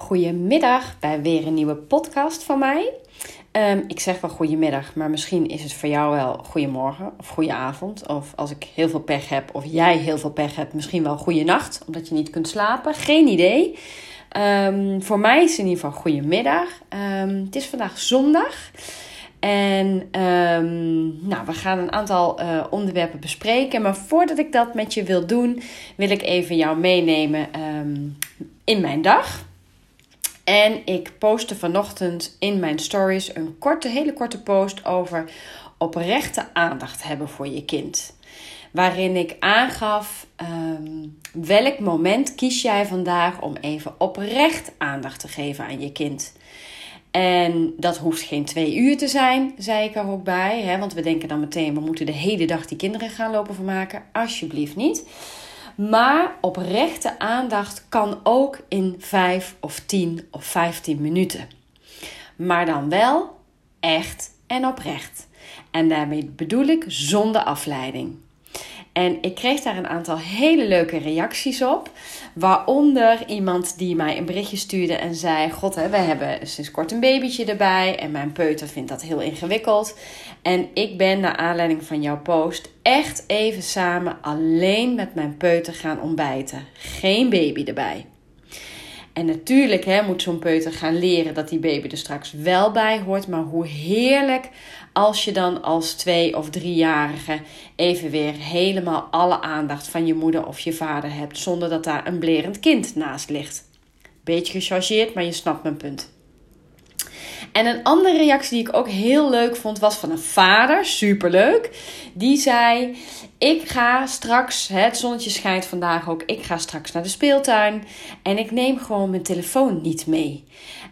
Goedemiddag bij weer een nieuwe podcast van mij. Ehm, ik zeg wel goedemiddag, maar misschien is het voor jou wel goedemorgen of goedenavond. Of als ik heel veel pech heb, of jij heel veel pech hebt, misschien wel goeienacht, omdat je niet kunt slapen. Geen idee. Ehm, voor mij is het in ieder geval goedemiddag. Um, het is vandaag zondag. En nou, we gaan een aantal uh, onderwerpen bespreken. Maar voordat ik dat met je wil doen, wil ik even jou meenemen in mijn dag. En ik postte vanochtend in mijn stories een korte, hele korte post over oprechte aandacht hebben voor je kind. Waarin ik aangaf um, welk moment kies jij vandaag om even oprecht aandacht te geven aan je kind. En dat hoeft geen twee uur te zijn, zei ik er ook bij. Hè? Want we denken dan meteen, we moeten de hele dag die kinderen gaan lopen vermaken. Alsjeblieft niet. Maar oprechte aandacht kan ook in 5 of 10 of 15 minuten. Maar dan wel echt en oprecht. En daarmee bedoel ik zonder afleiding. En ik kreeg daar een aantal hele leuke reacties op. Waaronder iemand die mij een berichtje stuurde en zei: God, hè, we hebben sinds kort een babytje erbij. En mijn peuter vindt dat heel ingewikkeld. En ik ben, naar aanleiding van jouw post, echt even samen alleen met mijn peuter gaan ontbijten. Geen baby erbij. En natuurlijk hè, moet zo'n peuter gaan leren dat die baby er straks wel bij hoort. Maar hoe heerlijk als je dan als twee- of driejarige even weer helemaal alle aandacht van je moeder of je vader hebt. Zonder dat daar een blerend kind naast ligt. Beetje gechargeerd, maar je snapt mijn punt. En een andere reactie die ik ook heel leuk vond was van een vader, superleuk. Die zei: Ik ga straks, het zonnetje schijnt vandaag ook, ik ga straks naar de speeltuin en ik neem gewoon mijn telefoon niet mee.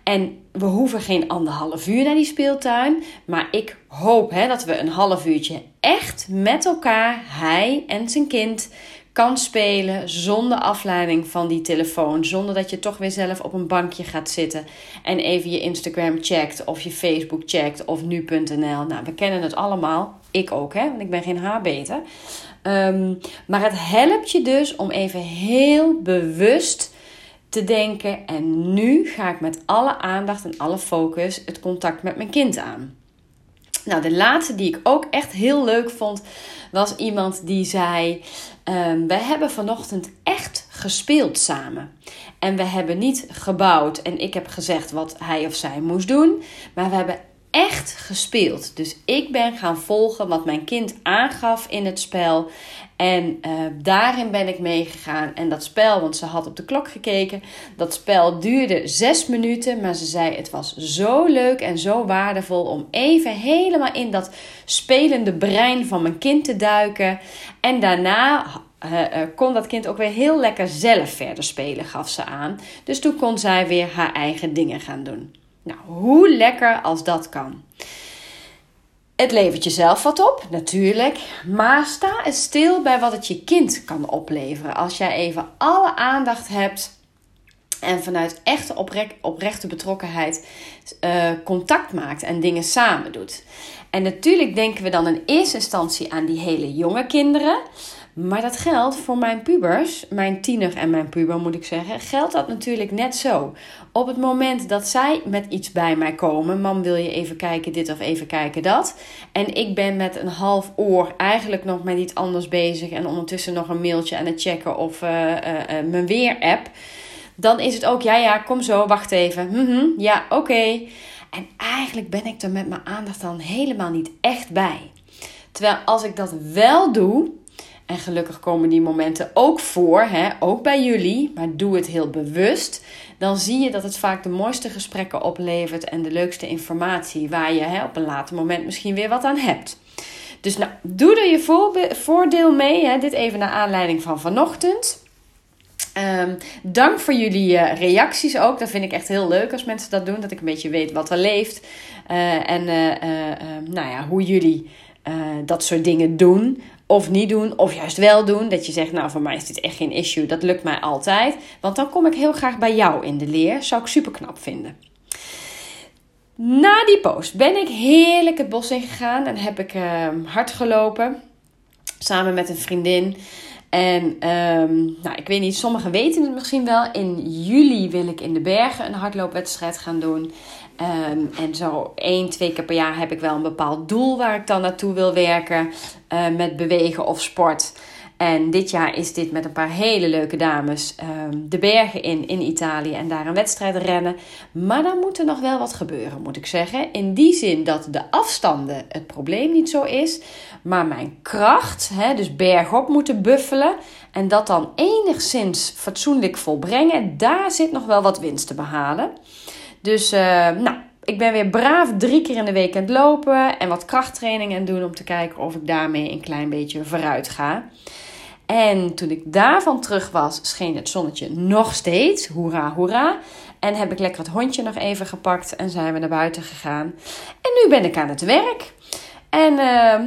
En we hoeven geen anderhalf uur naar die speeltuin, maar ik hoop hè, dat we een half uurtje echt met elkaar, hij en zijn kind, kan spelen zonder afleiding van die telefoon. Zonder dat je toch weer zelf op een bankje gaat zitten en even je Instagram checkt of je Facebook checkt of nu.nl. Nou, we kennen het allemaal. Ik ook, hè, want ik ben geen haarbeter. Um, maar het helpt je dus om even heel bewust te denken. En nu ga ik met alle aandacht en alle focus het contact met mijn kind aan. Nou, de laatste die ik ook echt heel leuk vond, was iemand die zei: um, We hebben vanochtend echt gespeeld samen. En we hebben niet gebouwd en ik heb gezegd wat hij of zij moest doen, maar we hebben echt gespeeld. Dus ik ben gaan volgen wat mijn kind aangaf in het spel. En uh, daarin ben ik meegegaan. En dat spel, want ze had op de klok gekeken. Dat spel duurde zes minuten. Maar ze zei: Het was zo leuk en zo waardevol om even helemaal in dat spelende brein van mijn kind te duiken. En daarna uh, uh, kon dat kind ook weer heel lekker zelf verder spelen, gaf ze aan. Dus toen kon zij weer haar eigen dingen gaan doen. Nou, hoe lekker als dat kan. Het levert jezelf wat op, natuurlijk. Maar sta eens stil bij wat het je kind kan opleveren. Als jij even alle aandacht hebt en vanuit echte oprechte betrokkenheid uh, contact maakt en dingen samen doet. En natuurlijk denken we dan in eerste instantie aan die hele jonge kinderen. Maar dat geldt voor mijn pubers, mijn tiener en mijn puber moet ik zeggen, geldt dat natuurlijk net zo. Op het moment dat zij met iets bij mij komen, mam wil je even kijken dit of even kijken dat. En ik ben met een half oor eigenlijk nog met iets anders bezig en ondertussen nog een mailtje aan het checken of uh, uh, uh, mijn weer-app. Dan is het ook, ja ja, kom zo, wacht even. -hmm, ja, oké. En eigenlijk ben ik er met mijn aandacht dan helemaal niet echt bij. Terwijl als ik dat wel doe, en gelukkig komen die momenten ook voor, hè? ook bij jullie, maar doe het heel bewust. Dan zie je dat het vaak de mooiste gesprekken oplevert en de leukste informatie, waar je hè, op een later moment misschien weer wat aan hebt. Dus nou, doe er je voordeel mee. Hè? Dit even naar aanleiding van vanochtend. Um, dank voor jullie uh, reacties ook. Dat vind ik echt heel leuk als mensen dat doen. Dat ik een beetje weet wat er leeft. Uh, en uh, nou ja, hoe jullie dat soort dingen doen of niet doen, of juist wel doen. Dat je zegt, nou voor mij is dit echt geen issue, dat lukt mij altijd. Want dan kom ik heel graag bij jou in de leer. Zou ik super knap vinden. Na die post ben ik heerlijk het bos in gegaan en heb ik uh, hard gelopen. Samen met een vriendin. En ehm, nou, ik weet niet, sommigen weten het misschien wel. In juli wil ik in de bergen een hardloopwedstrijd gaan doen. Ehm, en zo één, twee keer per jaar heb ik wel een bepaald doel waar ik dan naartoe wil werken. Uh, met bewegen of sport. En dit jaar is dit met een paar hele leuke dames um, de bergen in in Italië en daar een wedstrijd rennen. Maar dan moet er nog wel wat gebeuren, moet ik zeggen. In die zin dat de afstanden het probleem niet zo is, maar mijn kracht, dus bergop moeten buffelen en dat dan enigszins fatsoenlijk volbrengen, daar zit nog wel wat winst te behalen. Dus uh, nou, ik ben weer braaf drie keer in de week aan het lopen en wat krachttrainingen doen om te kijken of ik daarmee een klein beetje vooruit ga. En toen ik daarvan terug was, scheen het zonnetje nog steeds. Hoera, hoera. En heb ik lekker het hondje nog even gepakt en zijn we naar buiten gegaan. En nu ben ik aan het werk. En uh,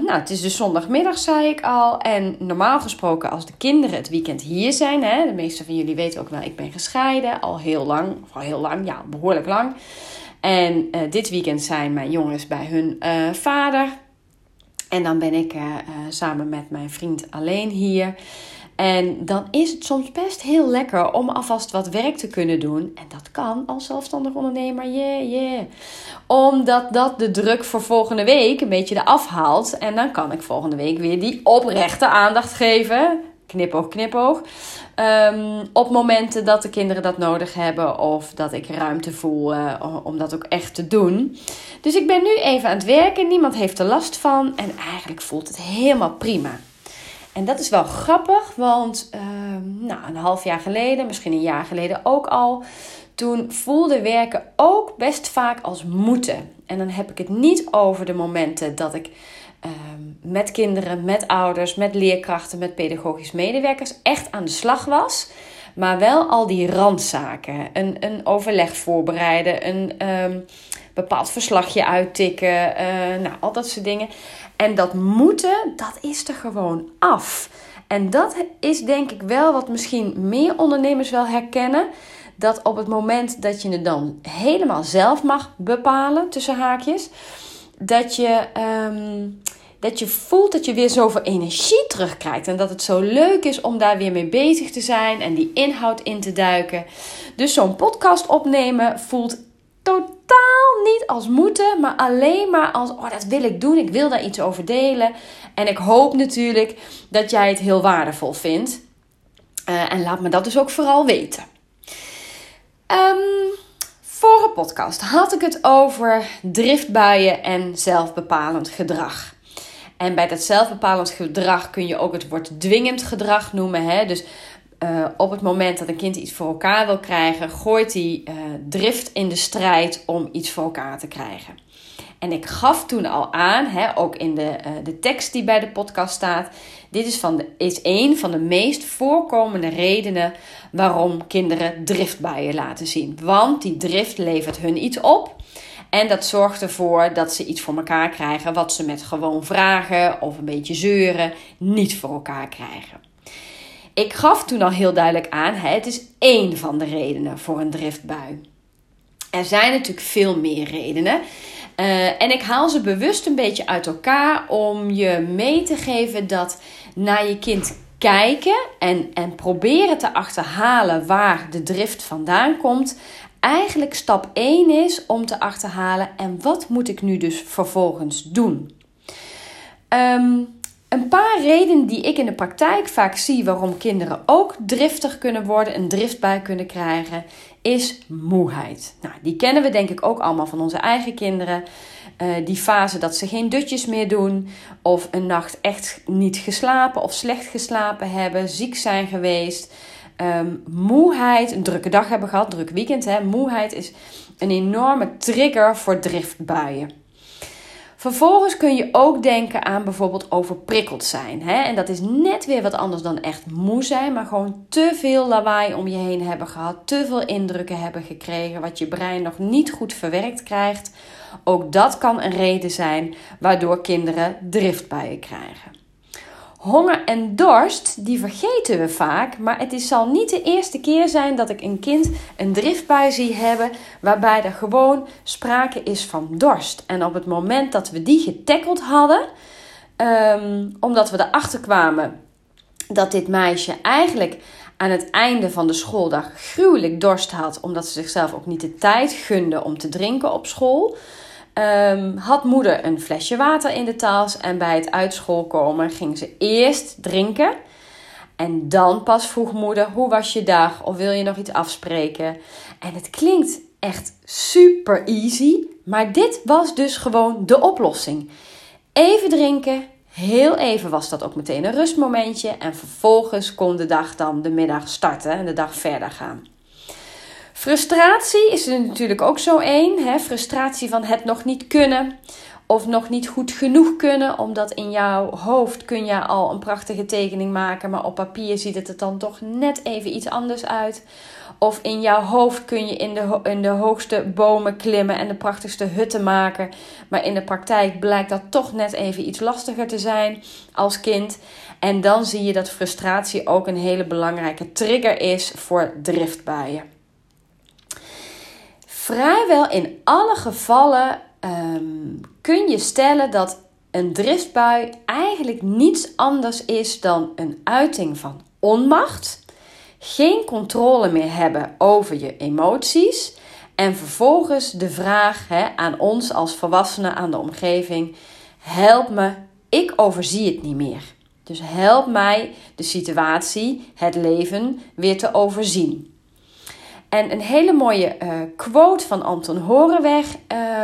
nou, het is dus zondagmiddag, zei ik al. En normaal gesproken, als de kinderen het weekend hier zijn, hè, de meeste van jullie weten ook wel, ik ben gescheiden al heel lang. Al heel lang, ja, behoorlijk lang. En uh, dit weekend zijn mijn jongens bij hun uh, vader. En dan ben ik samen met mijn vriend alleen hier. En dan is het soms best heel lekker om alvast wat werk te kunnen doen. En dat kan als zelfstandig ondernemer, yeah, yeah. Omdat dat de druk voor volgende week een beetje eraf haalt. En dan kan ik volgende week weer die oprechte aandacht geven. Knipoog, knipoog. Um, op momenten dat de kinderen dat nodig hebben of dat ik ruimte voel uh, om dat ook echt te doen. Dus ik ben nu even aan het werken, niemand heeft er last van en eigenlijk voelt het helemaal prima. En dat is wel grappig, want uh, nou, een half jaar geleden, misschien een jaar geleden ook al, toen voelde werken ook best vaak als moeten. En dan heb ik het niet over de momenten dat ik um, met kinderen, met ouders, met leerkrachten, met pedagogisch medewerkers echt aan de slag was. Maar wel al die randzaken. Een, een overleg voorbereiden, een um, bepaald verslagje uittikken, uh, nou, al dat soort dingen. En dat moeten, dat is er gewoon af. En dat is denk ik wel wat misschien meer ondernemers wel herkennen. Dat op het moment dat je het dan helemaal zelf mag bepalen, tussen haakjes, dat je, um, dat je voelt dat je weer zoveel energie terugkrijgt. En dat het zo leuk is om daar weer mee bezig te zijn en die inhoud in te duiken. Dus zo'n podcast opnemen voelt totaal niet als moeten, maar alleen maar als: oh, dat wil ik doen, ik wil daar iets over delen. En ik hoop natuurlijk dat jij het heel waardevol vindt. Uh, en laat me dat dus ook vooral weten. Um, vorige podcast had ik het over driftbuien en zelfbepalend gedrag. En bij dat zelfbepalend gedrag kun je ook het woord dwingend gedrag noemen. Hè? Dus uh, op het moment dat een kind iets voor elkaar wil krijgen, gooit hij uh, drift in de strijd om iets voor elkaar te krijgen. En ik gaf toen al aan, hè, ook in de, uh, de tekst die bij de podcast staat, dit is, van de, is een van de meest voorkomende redenen waarom kinderen driftbuien laten zien. Want die drift levert hun iets op. En dat zorgt ervoor dat ze iets voor elkaar krijgen wat ze met gewoon vragen of een beetje zeuren niet voor elkaar krijgen. Ik gaf toen al heel duidelijk aan, het is één van de redenen voor een driftbui. Er zijn natuurlijk veel meer redenen. Uh, en ik haal ze bewust een beetje uit elkaar om je mee te geven dat naar je kind kijken en, en proberen te achterhalen waar de drift vandaan komt, eigenlijk stap 1 is om te achterhalen en wat moet ik nu dus vervolgens doen. Um, een paar redenen die ik in de praktijk vaak zie waarom kinderen ook driftig kunnen worden, een driftbui kunnen krijgen, is moeheid. Nou, die kennen we denk ik ook allemaal van onze eigen kinderen. Uh, die fase dat ze geen dutjes meer doen, of een nacht echt niet geslapen of slecht geslapen hebben, ziek zijn geweest. Um, moeheid, een drukke dag hebben gehad, druk weekend. Hè? Moeheid is een enorme trigger voor driftbuien. Vervolgens kun je ook denken aan bijvoorbeeld overprikkeld zijn. Hè? En dat is net weer wat anders dan echt moe zijn, maar gewoon te veel lawaai om je heen hebben gehad, te veel indrukken hebben gekregen, wat je brein nog niet goed verwerkt krijgt. Ook dat kan een reden zijn waardoor kinderen driftbuien krijgen. Honger en dorst, die vergeten we vaak, maar het is, zal niet de eerste keer zijn dat ik een kind een driftbui zie hebben waarbij er gewoon sprake is van dorst. En op het moment dat we die getackeld hadden, um, omdat we erachter kwamen dat dit meisje eigenlijk aan het einde van de schooldag gruwelijk dorst had, omdat ze zichzelf ook niet de tijd gunde om te drinken op school. Ehm, had moeder een flesje water in de tas en bij het uit school komen ging ze eerst drinken. En dan pas vroeg moeder: Hoe was je dag? Of wil je nog iets afspreken? En het klinkt echt super easy, maar dit was dus gewoon de oplossing. Even drinken, heel even was dat ook meteen een rustmomentje. En vervolgens kon de dag dan de middag starten en de dag verder gaan. Frustratie is er natuurlijk ook zo één. Frustratie van het nog niet kunnen of nog niet goed genoeg kunnen, omdat in jouw hoofd kun je al een prachtige tekening maken, maar op papier ziet het er dan toch net even iets anders uit. Of in jouw hoofd kun je in de, in de hoogste bomen klimmen en de prachtigste hutten maken, maar in de praktijk blijkt dat toch net even iets lastiger te zijn als kind. En dan zie je dat frustratie ook een hele belangrijke trigger is voor driftbuien. Vrijwel in alle gevallen um, kun je stellen dat een driftbui eigenlijk niets anders is dan een uiting van onmacht, geen controle meer hebben over je emoties en vervolgens de vraag aan ons als volwassenen, aan de omgeving: help me, ik overzie het niet meer. Dus help mij de situatie, het leven weer te overzien. En een hele mooie uh, quote van Anton Horenweg,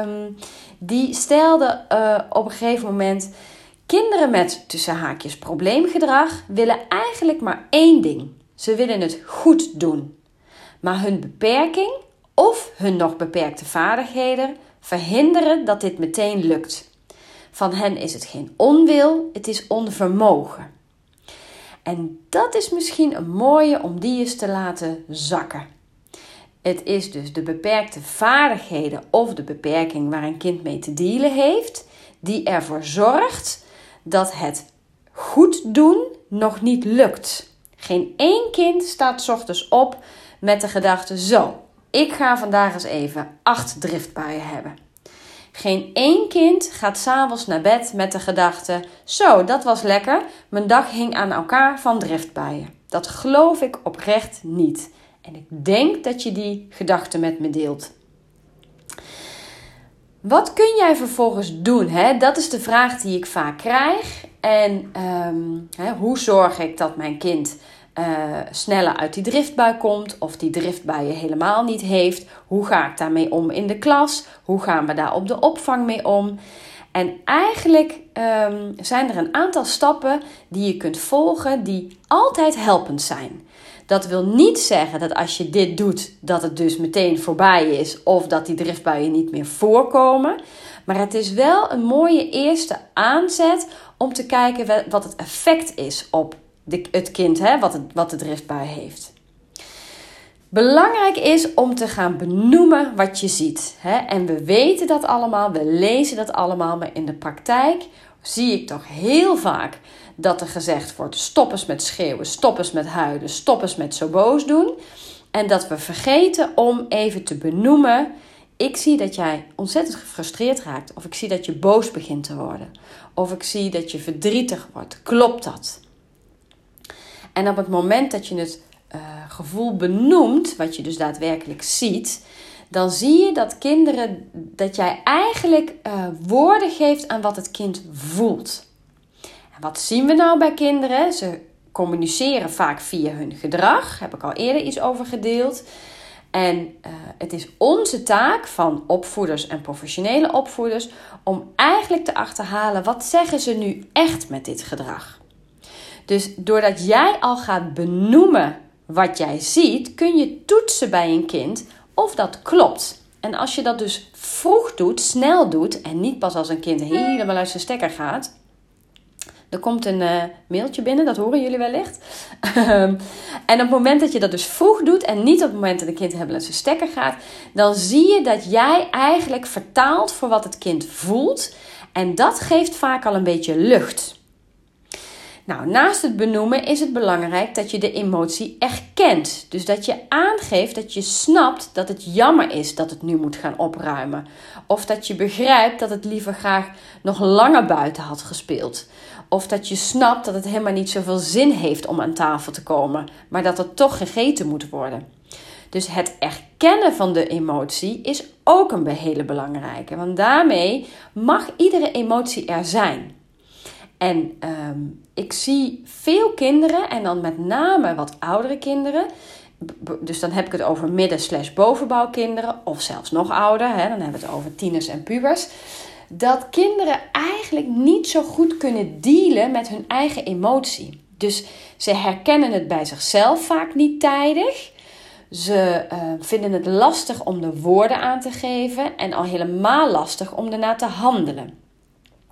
um, die stelde uh, op een gegeven moment: Kinderen met tussen haakjes probleemgedrag willen eigenlijk maar één ding. Ze willen het goed doen. Maar hun beperking of hun nog beperkte vaardigheden verhinderen dat dit meteen lukt. Van hen is het geen onwil, het is onvermogen. En dat is misschien een mooie om die eens te laten zakken. Het is dus de beperkte vaardigheden of de beperking waar een kind mee te dealen heeft, die ervoor zorgt dat het goed doen nog niet lukt. Geen één kind staat ochtends op met de gedachte: zo, ik ga vandaag eens even acht driftbuien hebben. Geen één kind gaat s'avonds naar bed met de gedachte: zo, dat was lekker, mijn dag hing aan elkaar van driftbuien. Dat geloof ik oprecht niet. En ik denk dat je die gedachte met me deelt. Wat kun jij vervolgens doen? Hè? Dat is de vraag die ik vaak krijg. En ehm, hè, hoe zorg ik dat mijn kind uh, sneller uit die driftbui komt of die driftbuien helemaal niet heeft? Hoe ga ik daarmee om in de klas? Hoe gaan we daar op de opvang mee om? En eigenlijk um, zijn er een aantal stappen die je kunt volgen die altijd helpend zijn. Dat wil niet zeggen dat als je dit doet, dat het dus meteen voorbij is of dat die driftbuien niet meer voorkomen. Maar het is wel een mooie eerste aanzet om te kijken wat het effect is op het kind, hè, wat, het, wat de driftbui heeft. Belangrijk is om te gaan benoemen wat je ziet. Hè? En we weten dat allemaal, we lezen dat allemaal, maar in de praktijk zie ik toch heel vaak dat er gezegd wordt: stop eens met schreeuwen, stop eens met huilen, stop eens met zo boos doen. En dat we vergeten om even te benoemen: ik zie dat jij ontzettend gefrustreerd raakt, of ik zie dat je boos begint te worden, of ik zie dat je verdrietig wordt. Klopt dat? En op het moment dat je het uh, gevoel benoemt, wat je dus daadwerkelijk ziet, dan zie je dat kinderen, dat jij eigenlijk uh, woorden geeft aan wat het kind voelt. Wat zien we nou bij kinderen? Ze communiceren vaak via hun gedrag, daar heb ik al eerder iets over gedeeld. En uh, het is onze taak van opvoeders en professionele opvoeders om eigenlijk te achterhalen wat zeggen ze nu echt met dit gedrag. Dus doordat jij al gaat benoemen wat jij ziet, kun je toetsen bij een kind of dat klopt. En als je dat dus vroeg doet, snel doet en niet pas als een kind helemaal uit zijn stekker gaat. Er komt een uh, mailtje binnen, dat horen jullie wellicht. Ehm, en op het moment dat je dat dus vroeg doet en niet op het moment dat een kind helemaal uit zijn stekker gaat, dan zie je dat jij eigenlijk vertaalt voor wat het kind voelt. En dat geeft vaak al een beetje lucht. Nou, naast het benoemen is het belangrijk dat je de emotie erkent. Dus dat je aangeeft dat je snapt dat het jammer is dat het nu moet gaan opruimen. Of dat je begrijpt dat het liever graag nog langer buiten had gespeeld. Of dat je snapt dat het helemaal niet zoveel zin heeft om aan tafel te komen, maar dat er toch gegeten moet worden. Dus het erkennen van de emotie is ook een hele belangrijke. Want daarmee mag iedere emotie er zijn. En ehm, ik zie veel kinderen, en dan met name wat oudere kinderen. Dus dan heb ik het over midden- slash bovenbouwkinderen, of zelfs nog ouder. Hè, dan hebben we het over tieners en pubers. Dat kinderen eigenlijk niet zo goed kunnen dealen met hun eigen emotie. Dus ze herkennen het bij zichzelf vaak niet tijdig. Ze uh, vinden het lastig om de woorden aan te geven en al helemaal lastig om erna te handelen.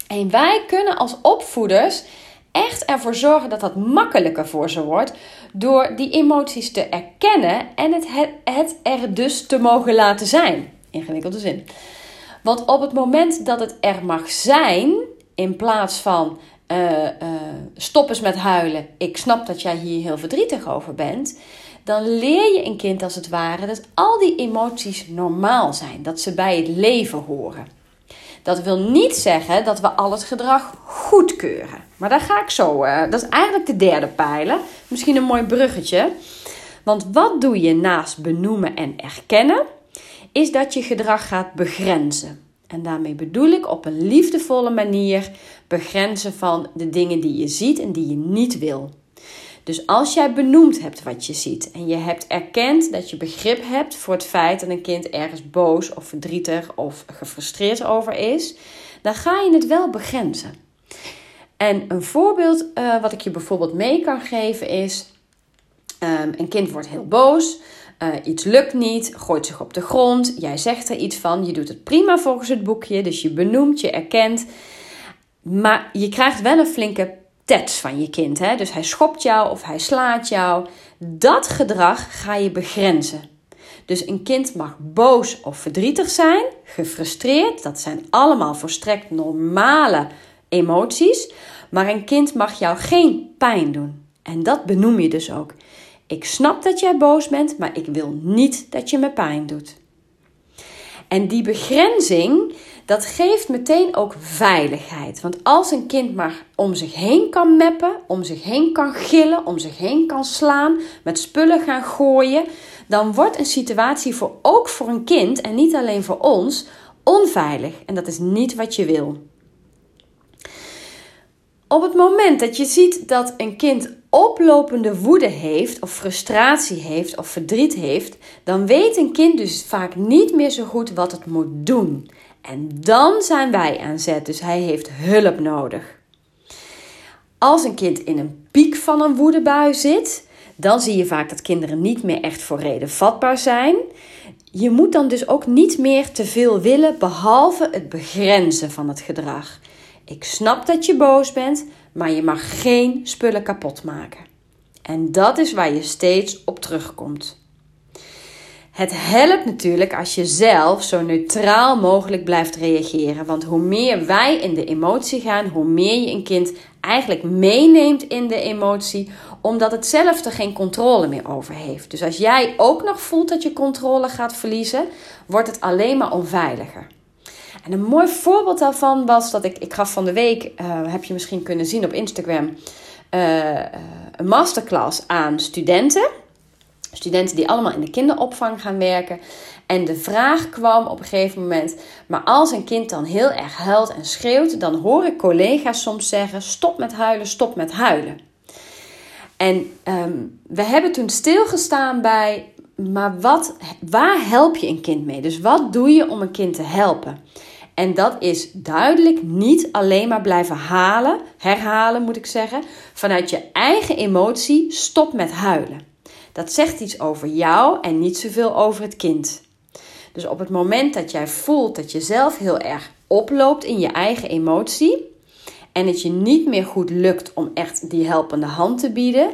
En wij kunnen als opvoeders echt ervoor zorgen dat dat makkelijker voor ze wordt door die emoties te erkennen en het, het, het er dus te mogen laten zijn. Ingewikkelde zin. Want op het moment dat het er mag zijn, in plaats van uh, stop eens met huilen, ik snap dat jij hier heel verdrietig over bent, dan leer je een kind als het ware dat al die emoties normaal zijn, dat ze bij het leven horen. Dat wil niet zeggen dat we al het gedrag goedkeuren. Maar daar ga ik zo. Uh, dat is eigenlijk de derde pijler. Misschien een mooi bruggetje. Want wat doe je naast benoemen en erkennen? Is dat je gedrag gaat begrenzen. En daarmee bedoel ik op een liefdevolle manier begrenzen van de dingen die je ziet en die je niet wil. Dus als jij benoemd hebt wat je ziet en je hebt erkend dat je begrip hebt voor het feit dat een kind ergens boos of verdrietig of gefrustreerd over is, dan ga je het wel begrenzen. En een voorbeeld uh, wat ik je bijvoorbeeld mee kan geven is: um, een kind wordt heel boos. Uh, iets lukt niet, gooit zich op de grond. Jij zegt er iets van. Je doet het prima volgens het boekje. Dus je benoemt, je erkent. Maar je krijgt wel een flinke tats van je kind. Hè? Dus hij schopt jou of hij slaat jou. Dat gedrag ga je begrenzen. Dus een kind mag boos of verdrietig zijn, gefrustreerd. Dat zijn allemaal volstrekt normale emoties. Maar een kind mag jou geen pijn doen. En dat benoem je dus ook. Ik snap dat jij boos bent, maar ik wil niet dat je me pijn doet. En die begrenzing, dat geeft meteen ook veiligheid. Want als een kind maar om zich heen kan meppen, om zich heen kan gillen, om zich heen kan slaan, met spullen gaan gooien, dan wordt een situatie voor, ook voor een kind en niet alleen voor ons onveilig. En dat is niet wat je wil. Op het moment dat je ziet dat een kind oplopende woede heeft, of frustratie heeft, of verdriet heeft, dan weet een kind dus vaak niet meer zo goed wat het moet doen. En dan zijn wij aan zet, dus hij heeft hulp nodig. Als een kind in een piek van een woedebui zit, dan zie je vaak dat kinderen niet meer echt voor reden vatbaar zijn. Je moet dan dus ook niet meer te veel willen, behalve het begrenzen van het gedrag. Ik snap dat je boos bent, maar je mag geen spullen kapot maken. En dat is waar je steeds op terugkomt. Het helpt natuurlijk als je zelf zo neutraal mogelijk blijft reageren. Want hoe meer wij in de emotie gaan, hoe meer je een kind eigenlijk meeneemt in de emotie, omdat het zelf er geen controle meer over heeft. Dus als jij ook nog voelt dat je controle gaat verliezen, wordt het alleen maar onveiliger. En een mooi voorbeeld daarvan was dat ik, ik gaf van de week, uh, heb je misschien kunnen zien op Instagram, uh, een masterclass aan studenten. Studenten die allemaal in de kinderopvang gaan werken. En de vraag kwam op een gegeven moment: maar als een kind dan heel erg huilt en schreeuwt, dan hoor ik collega's soms zeggen: stop met huilen, stop met huilen. En um, we hebben toen stilgestaan bij: maar wat, waar help je een kind mee? Dus wat doe je om een kind te helpen? En dat is duidelijk niet alleen maar blijven halen, herhalen moet ik zeggen, vanuit je eigen emotie stop met huilen. Dat zegt iets over jou en niet zoveel over het kind. Dus op het moment dat jij voelt dat je zelf heel erg oploopt in je eigen emotie en het je niet meer goed lukt om echt die helpende hand te bieden,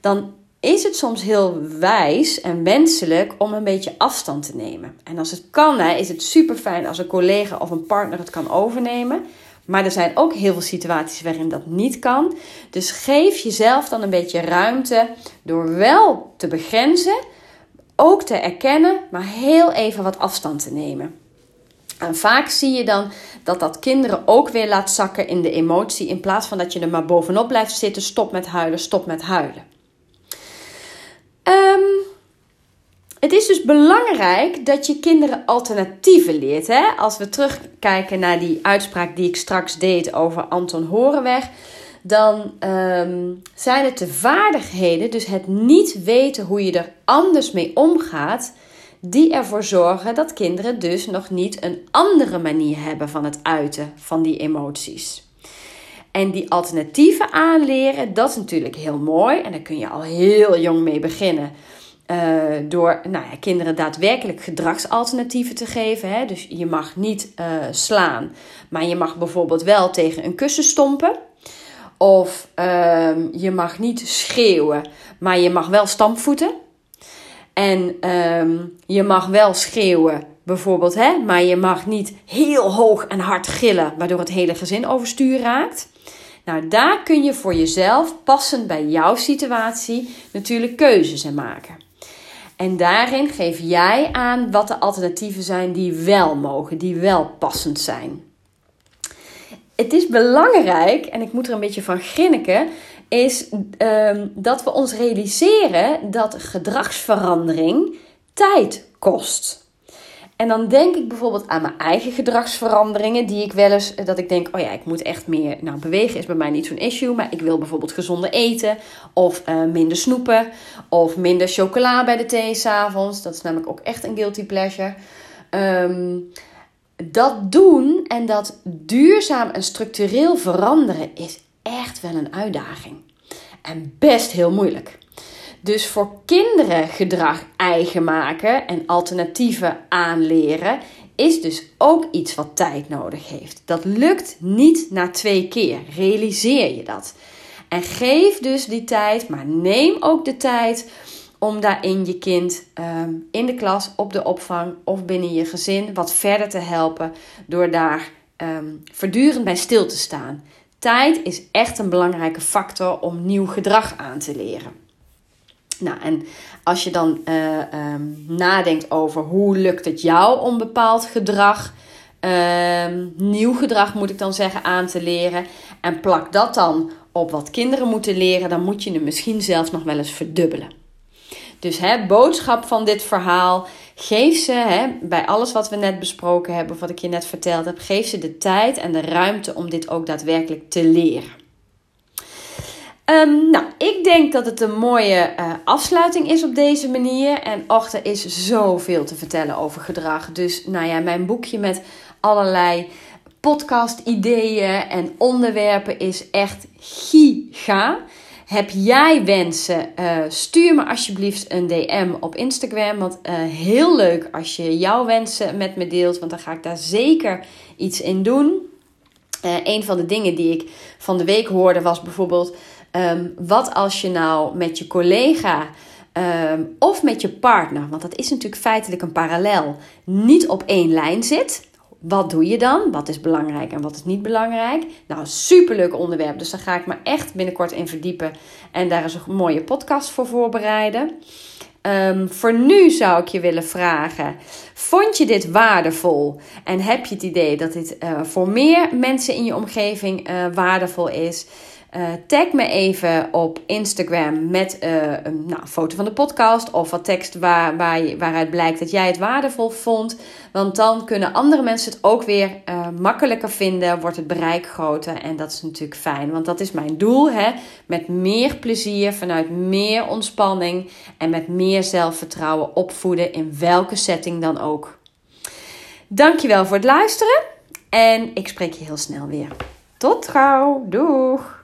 dan is het soms heel wijs en wenselijk om een beetje afstand te nemen. En als het kan, hè, is het super fijn als een collega of een partner het kan overnemen. Maar er zijn ook heel veel situaties waarin dat niet kan. Dus geef jezelf dan een beetje ruimte door wel te begrenzen, ook te erkennen, maar heel even wat afstand te nemen. En vaak zie je dan dat dat kinderen ook weer laat zakken in de emotie. In plaats van dat je er maar bovenop blijft zitten. Stop met huilen, stop met huilen. Um, het is dus belangrijk dat je kinderen alternatieven leert. Hè? Als we terugkijken naar die uitspraak die ik straks deed over Anton Horenweg. Dan um, zijn het de vaardigheden, dus het niet weten hoe je er anders mee omgaat die ervoor zorgen dat kinderen dus nog niet een andere manier hebben van het uiten van die emoties. En die alternatieven aanleren, dat is natuurlijk heel mooi. En daar kun je al heel jong mee beginnen. Uh, door nou ja, kinderen daadwerkelijk gedragsalternatieven te geven. Hè? Dus je mag niet uh, slaan, maar je mag bijvoorbeeld wel tegen een kussen stompen. Of uh, je mag niet schreeuwen, maar je mag wel stampvoeten. En um, je mag wel schreeuwen, bijvoorbeeld, hè? maar je mag niet heel hoog en hard gillen, waardoor het hele gezin overstuur raakt. Nou, daar kun je voor jezelf, passend bij jouw situatie, natuurlijk keuzes in maken. En daarin geef jij aan wat de alternatieven zijn die wel mogen, die wel passend zijn. Het is belangrijk, en ik moet er een beetje van grinniken, is um, dat we ons realiseren dat gedragsverandering tijd kost. En dan denk ik bijvoorbeeld aan mijn eigen gedragsveranderingen, die ik wel eens, dat ik denk, oh ja, ik moet echt meer, nou bewegen is bij mij niet zo'n issue, maar ik wil bijvoorbeeld gezonder eten, of uh, minder snoepen, of minder chocola bij de thee s'avonds. Dat is namelijk ook echt een guilty pleasure. Um, dat doen en dat duurzaam en structureel veranderen is echt wel een uitdaging. En best heel moeilijk. Dus voor kinderen gedrag eigen maken en alternatieven aanleren is dus ook iets wat tijd nodig heeft. Dat lukt niet na twee keer. Realiseer je dat. En geef dus die tijd, maar neem ook de tijd om daarin je kind um, in de klas, op de opvang of binnen je gezin wat verder te helpen door daar um, voortdurend bij stil te staan. Tijd is echt een belangrijke factor om nieuw gedrag aan te leren. Nou, en als je dan uh, um, nadenkt over hoe lukt het jou om bepaald gedrag, um, nieuw gedrag moet ik dan zeggen, aan te leren. En plak dat dan op wat kinderen moeten leren, dan moet je hem misschien zelfs nog wel eens verdubbelen. Dus hè, boodschap van dit verhaal. Geef ze, hè, bij alles wat we net besproken hebben, of wat ik je net verteld heb, geef ze de tijd en de ruimte om dit ook daadwerkelijk te leren. Um, nou, ik denk dat het een mooie uh, afsluiting is op deze manier. En och, er is zoveel te vertellen over gedrag. Dus nou ja, mijn boekje met allerlei podcast-ideeën en onderwerpen is echt giga. Heb jij wensen? Uh, stuur me alsjeblieft een DM op Instagram. Want uh, heel leuk als je jouw wensen met me deelt. Want dan ga ik daar zeker iets in doen. Uh, een van de dingen die ik van de week hoorde was bijvoorbeeld: um, wat als je nou met je collega um, of met je partner, want dat is natuurlijk feitelijk een parallel, niet op één lijn zit. Wat doe je dan? Wat is belangrijk en wat is niet belangrijk? Nou, superleuk onderwerp. Dus daar ga ik me echt binnenkort in verdiepen. En daar is een mooie podcast voor voorbereiden. Um, voor nu zou ik je willen vragen: vond je dit waardevol? En heb je het idee dat dit uh, voor meer mensen in je omgeving uh, waardevol is? Uh, tag me even op Instagram met uh, een nou, foto van de podcast of wat tekst waar, waar, waaruit blijkt dat jij het waardevol vond. Want dan kunnen andere mensen het ook weer uh, makkelijker vinden, wordt het bereik groter en dat is natuurlijk fijn. Want dat is mijn doel, hè? met meer plezier, vanuit meer ontspanning en met meer zelfvertrouwen opvoeden in welke setting dan ook. Dankjewel voor het luisteren en ik spreek je heel snel weer. Tot gauw, doeg!